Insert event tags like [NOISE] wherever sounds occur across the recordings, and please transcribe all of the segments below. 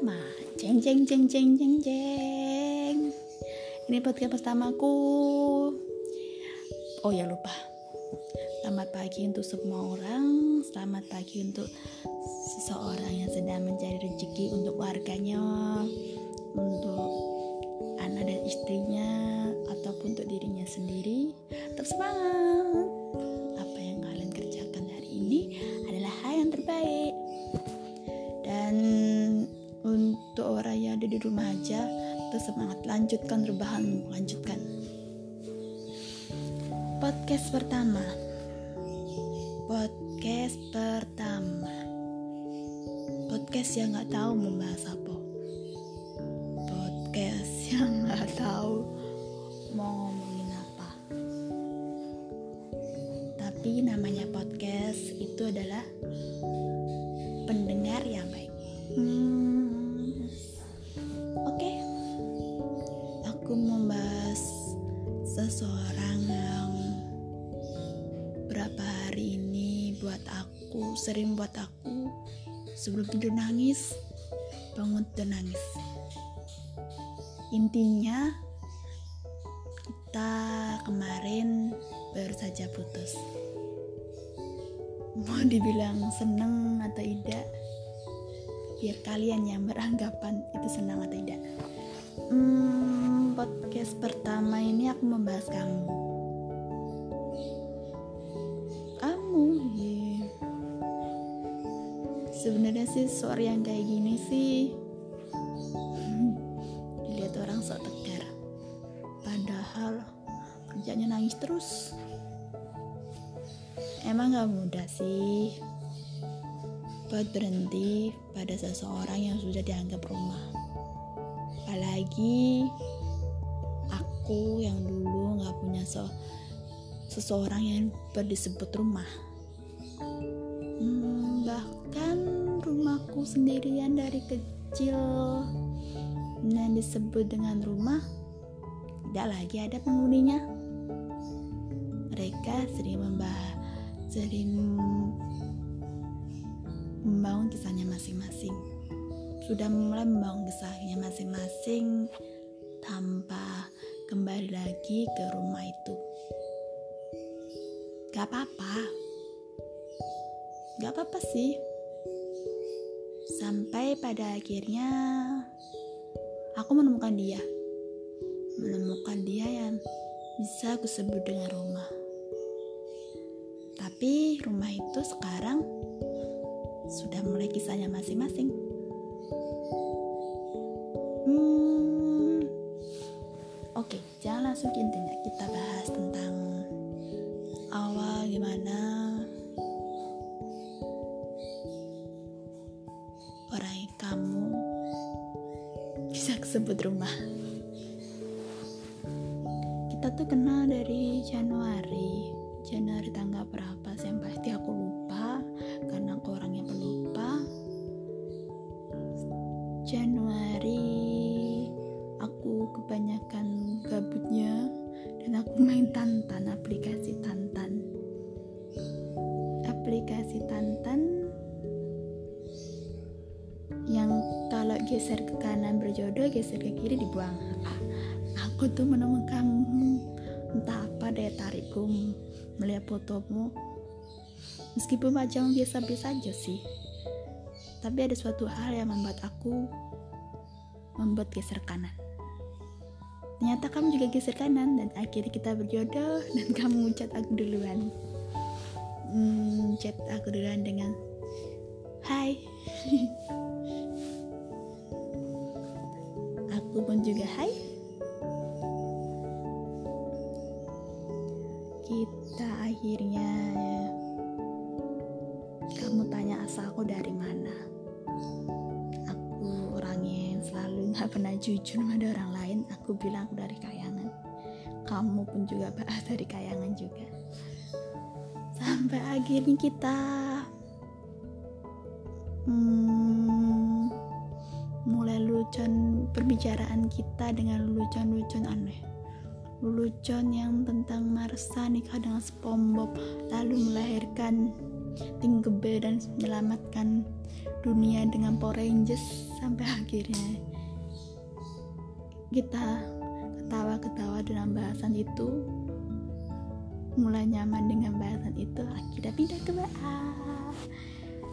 pertama Jeng jeng jeng jeng jeng jeng Ini podcast pertamaku. Oh ya lupa. Selamat pagi untuk semua orang. Selamat pagi untuk seseorang yang sedang mencari rezeki untuk warganya Untuk anak dan istrinya Ataupun untuk dirinya sendiri. Tetap semangat. Apa yang kalian kerjakan hari ini adalah hal yang terbaik di rumah aja tetap semangat lanjutkan rebahanmu lanjutkan. Podcast pertama. Podcast pertama. Podcast yang nggak tahu membahas apa. Podcast [LAUGHS] yang nggak tahu mau ngomongin apa. Tapi namanya podcast itu adalah sering buat aku sebelum tidur nangis, bangun tidur nangis. Intinya kita kemarin baru saja putus. [LAUGHS] Mau dibilang seneng atau tidak biar kalian yang beranggapan itu senang atau tidak. Hmm, podcast pertama ini aku membahas kamu sebenarnya sih suara yang kayak gini sih [LAUGHS] dilihat orang sok tegar padahal kerjanya nangis terus Emang gak mudah sih buat berhenti pada seseorang yang sudah dianggap rumah. Apalagi aku yang dulu gak punya so seseorang yang berdisebut rumah. Sendirian dari kecil. Yang disebut dengan rumah tidak lagi ada penghuninya. Mereka sering membahas sering membangun kisahnya masing-masing. Sudah mulai membangun kisahnya masing-masing tanpa kembali lagi ke rumah itu. Gak apa-apa. Gak apa-apa sih sampai pada akhirnya aku menemukan dia menemukan dia yang bisa aku sebut dengan rumah tapi rumah itu sekarang sudah mulai kisahnya masing-masing. Hmm, oke, jangan langsung intinya. Kita bahas tentang awal gimana Januari Januari tanggal berapa? Sih yang pasti aku lupa fotomu meskipun wajahmu biasa-biasa aja sih. Tapi ada suatu hal yang membuat aku membuat geser kanan. Ternyata kamu juga geser kanan dan akhirnya kita berjodoh [LAUGHS] dan kamu chat aku duluan. Hmm, chat aku duluan dengan hai. [LAUGHS] Aku pun juga hai. Kita akhirnya kamu tanya asalku dari mana. Aku orangnya yang selalu nggak pernah jujur pada orang lain. Aku bilang aku dari kayangan. Kamu pun juga [LAUGHS] bahas dari kayangan juga. Sampai akhirnya kita hmm, mulai lucon perbicaraan kita dengan lucon-lucon aneh lelucon yang tentang Marsa nikah dengan SpongeBob lalu melahirkan Tinkerbell dan menyelamatkan dunia dengan Power Rangers sampai akhirnya. Kita ketawa-ketawa dalam bahasan itu. Mulai nyaman dengan bahasan itu akhirnya pindah ke WA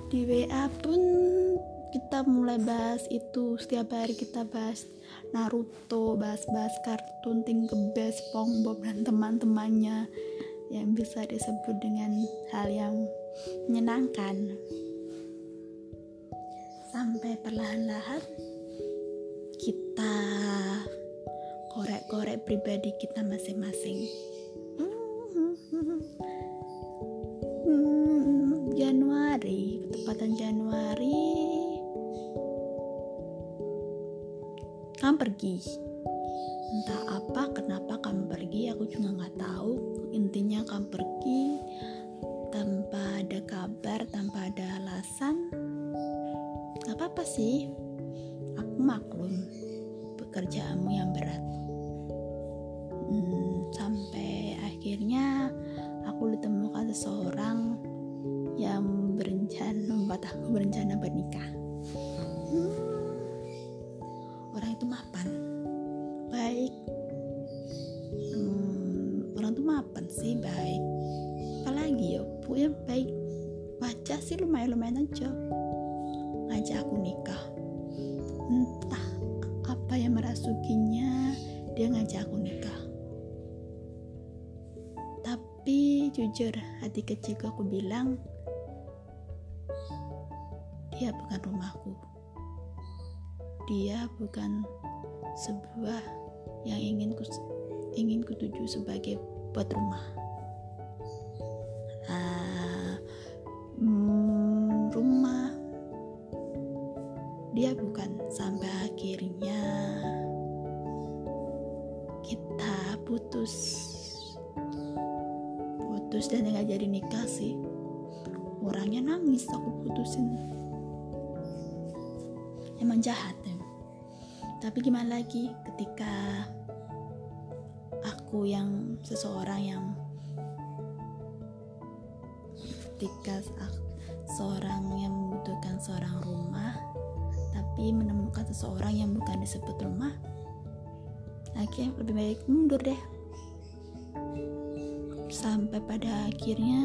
di WA pun kita mulai bahas itu setiap hari kita bahas Naruto bahas-bahas kartun Tinkerbell SpongeBob dan teman-temannya yang bisa disebut dengan hal yang menyenangkan. Sampai perlahan-lahan kita korek-korek pribadi kita masing-masing. Hmm, Januari tepatan Januari kamu pergi. Entah apa kenapa kamu pergi aku juga nggak tahu. Intinya kamu pergi tanpa ada kabar tanpa ada alasan. Gak apa-apa sih. Aku maklum pekerjaanmu yang berat. Hmm, sampai akhirnya aku ditemukan seseorang yang berencana membuat aku berencana bernikah orang itu mapan. Baik. Hmm, orang tuh mapan sih baik. Apalagi ya bu ya baik. Baca sih lumayan lumayan aja. Ngajak aku nikah. Entah apa yang merasukinya dia ngajak aku nikah. Tapi jujur hati kecilku aku bilang dia bukan rumahku dia bukan sebuah yang ingin ku ingin kutuju sebagai buat rumah. Uh, hmm, rumah dia bukan sampai akhirnya kita putus. Putus dan nggak jadi nikah sih. Orangnya nangis aku putusin. Emang jahat ya tapi gimana lagi ketika aku yang seseorang yang ketika seorang yang membutuhkan seorang rumah tapi menemukan seseorang yang bukan disebut rumah akhirnya lebih baik mundur deh. Sampai pada akhirnya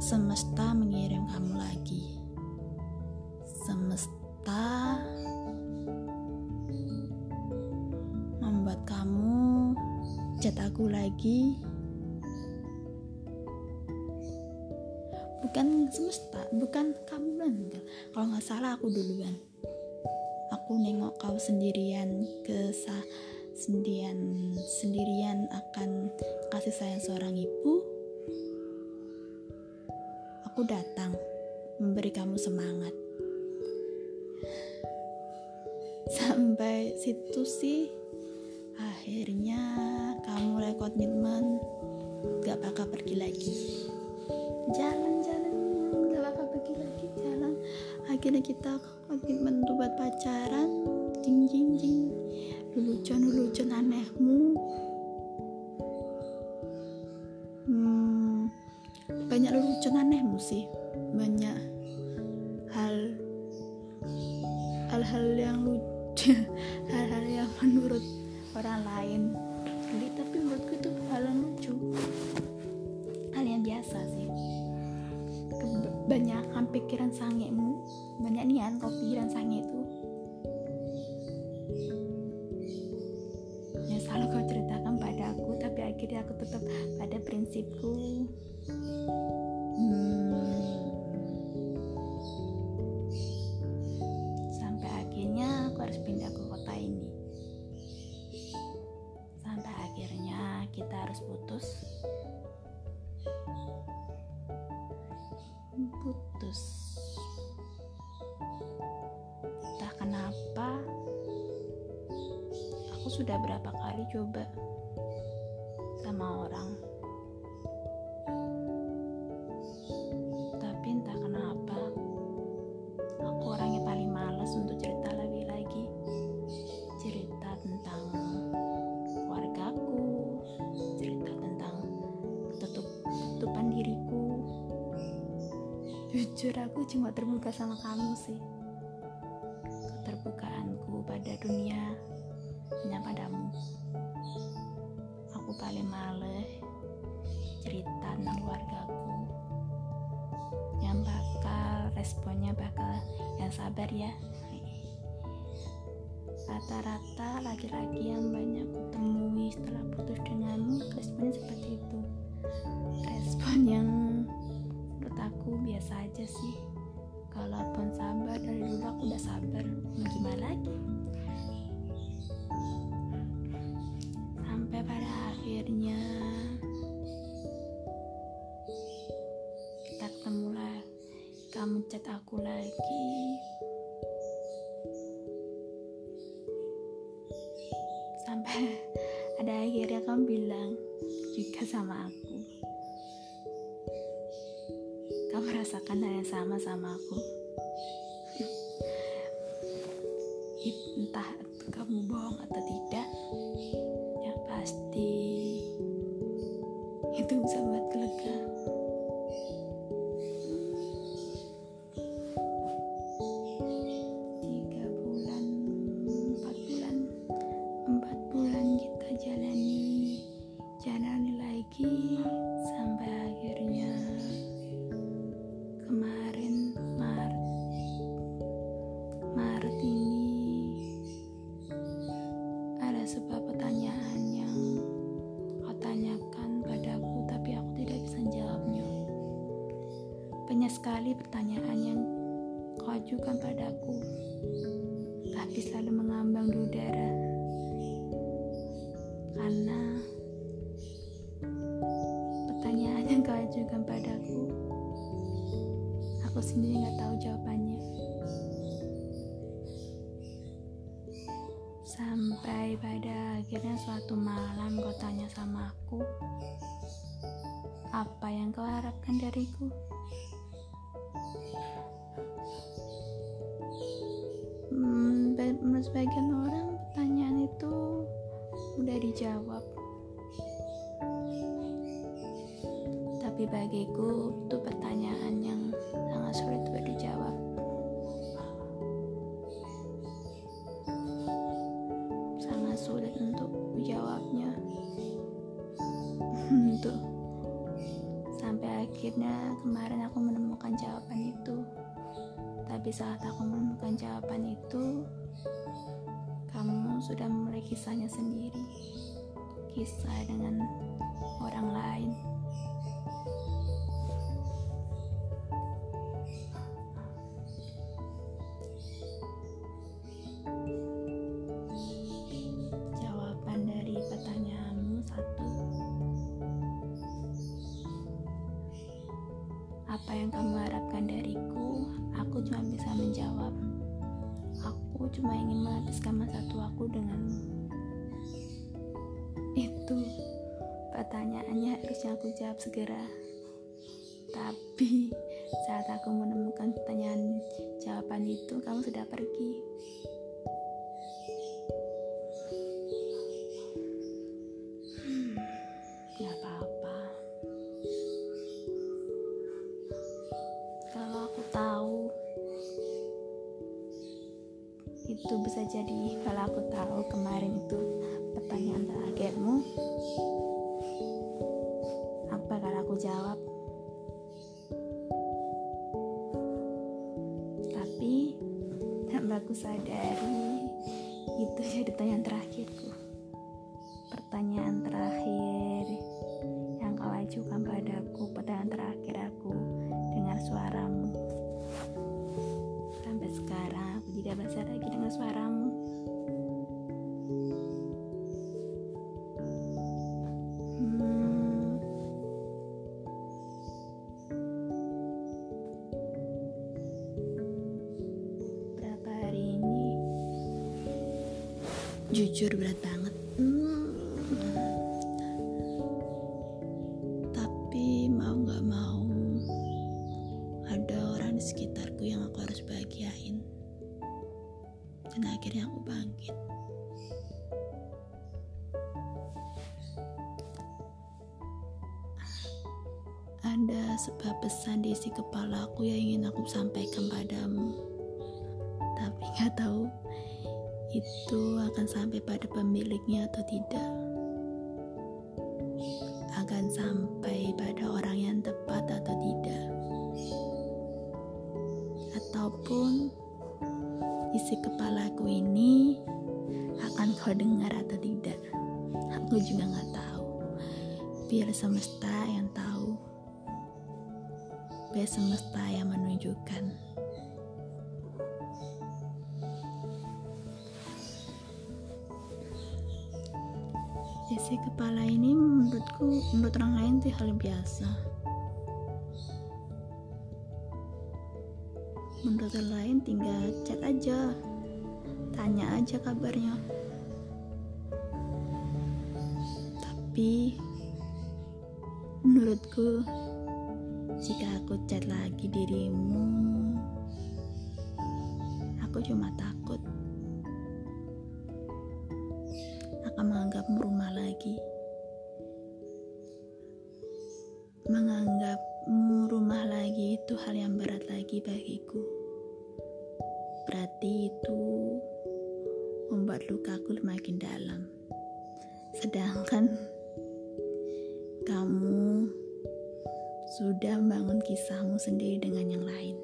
semesta mengirim kamu lagi chat aku lagi. Bukan semesta bukan kamu enggak. Kalau nggak salah aku duluan. Aku nengok kau sendirian ke sendirian sendirian akan kasih sayang seorang ibu. Aku datang memberi kamu semangat. Sampai situ sih akhirnya kamu mulai komitmen gak bakal pergi lagi. Jalan-jalan gak bakal pergi lagi jalan. Akhirnya kita komitmen untuk buat pacaran. Jing jing jing. Lelucon lelucon anehmu. Hmm, banyak lelucon anehmu sih. Banyak hal hal-hal yang lucu [LAUGHS] hal-hal yang menurut orang lain tapi menurutku itu hal yang lucu. Hal yang biasa sih. Kebanyakan pikiran sangemu banyak nian kau pikiran sange itu. Yang selalu kau ceritakan pada aku tapi akhirnya aku tetap pada prinsipku sudah berapa kali coba sama orang? Tapi entah kenapa aku orangnya paling males untuk cerita lebih lagi. Cerita tentang keluargaku cerita tentang tutup tutupan diriku. Jujur aku cuma terbuka sama kamu sih kamu rasakan hal yang sama sama aku [LAUGHS] pertanyaan yang kau ajukan padaku tapi selalu mengambang di udara. Karena pertanyaan yang kau ajukan padaku aku sendiri nggak tahu jawabannya. Sampai pada akhirnya suatu malam kau tanya sama aku apa yang kau harapkan dariku Hmm, menurut sebagian orang pertanyaan itu mudah dijawab. Tapi bagiku itu pertanyaan yang sangat sulit buat sampai akhirnya kemarin aku menemukan jawaban itu. Tapi saat aku menemukan jawaban itu kamu sudah memulai kisahnya sendiri. Kisah dengan orang lain cuma ingin menghabiskan masa tuaku denganmu itu. Pertanyaannya harusnya aku jawab segera. Tapi saat aku menemukan pertanyaan jawaban itu kamu sudah pergi aku sadari. Itu jadi pertanyaan terakhirku jujur berat banget Hmm. tapi mau nggak mau ada orang di sekitarku yang aku harus bahagiain dan akhirnya aku bangkit ada sebuah pesan di isi kepalaku yang ingin aku sampaikan padamu. Tapi nggak tahu itu akan sampai pada pemiliknya atau tidak. Isi kepala ini menurutku, menurut orang lain itu hal biasa. Menurut orang lain tinggal chat aja, tanya aja kabarnya. Tapi menurutku jika aku chat lagi dirimu, aku cuma takut lagi. Menganggapmu rumah lagi itu hal yang berat lagi bagiku. Berarti itu membuat lukaku makin dalam. Sedangkan kamu sudah membangun kisahmu sendiri dengan yang lain.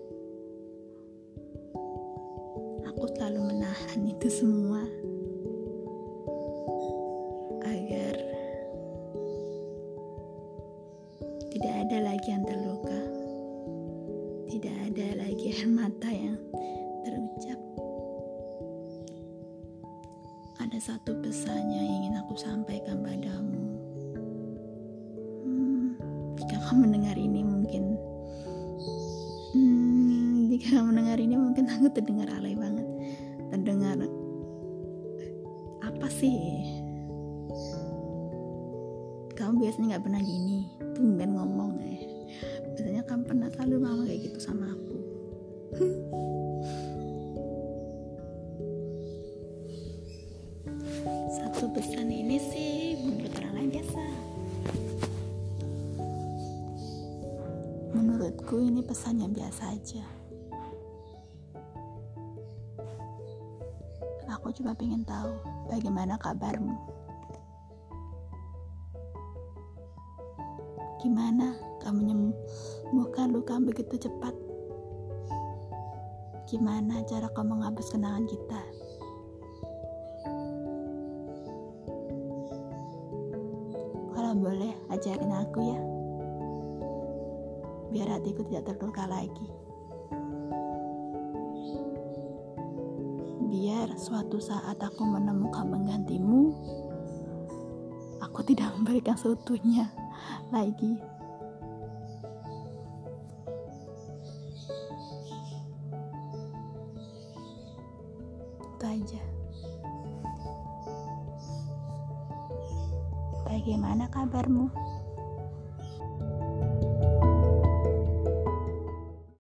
Aku selalu menahan itu semua air mata yang terucap. Ada satu pesan yang ingin aku sampaikan padamu. Kamu mendengar ini mungkin hmm, jika kamu mendengar ini mungkin aku terdengar alay banget. Terdengar apa sih? Kamu biasanya nggak pernah gini satu pesan ini sih menurut lain biasa Menurutku ini pesan yang biasa aja. Aku cuma pengen tahu bagaimana kabarmu. Gimana kamu menyembuhkan luka begitu cepat? Gimana cara kamu menghapus kenangan kita? Aku ya biar hatiku tidak terluka lagi. Biar suatu saat aku menemukan penggantimu, aku tidak memberikan seutuhnya lagi. Itu aja. Bagaimana kabarmu?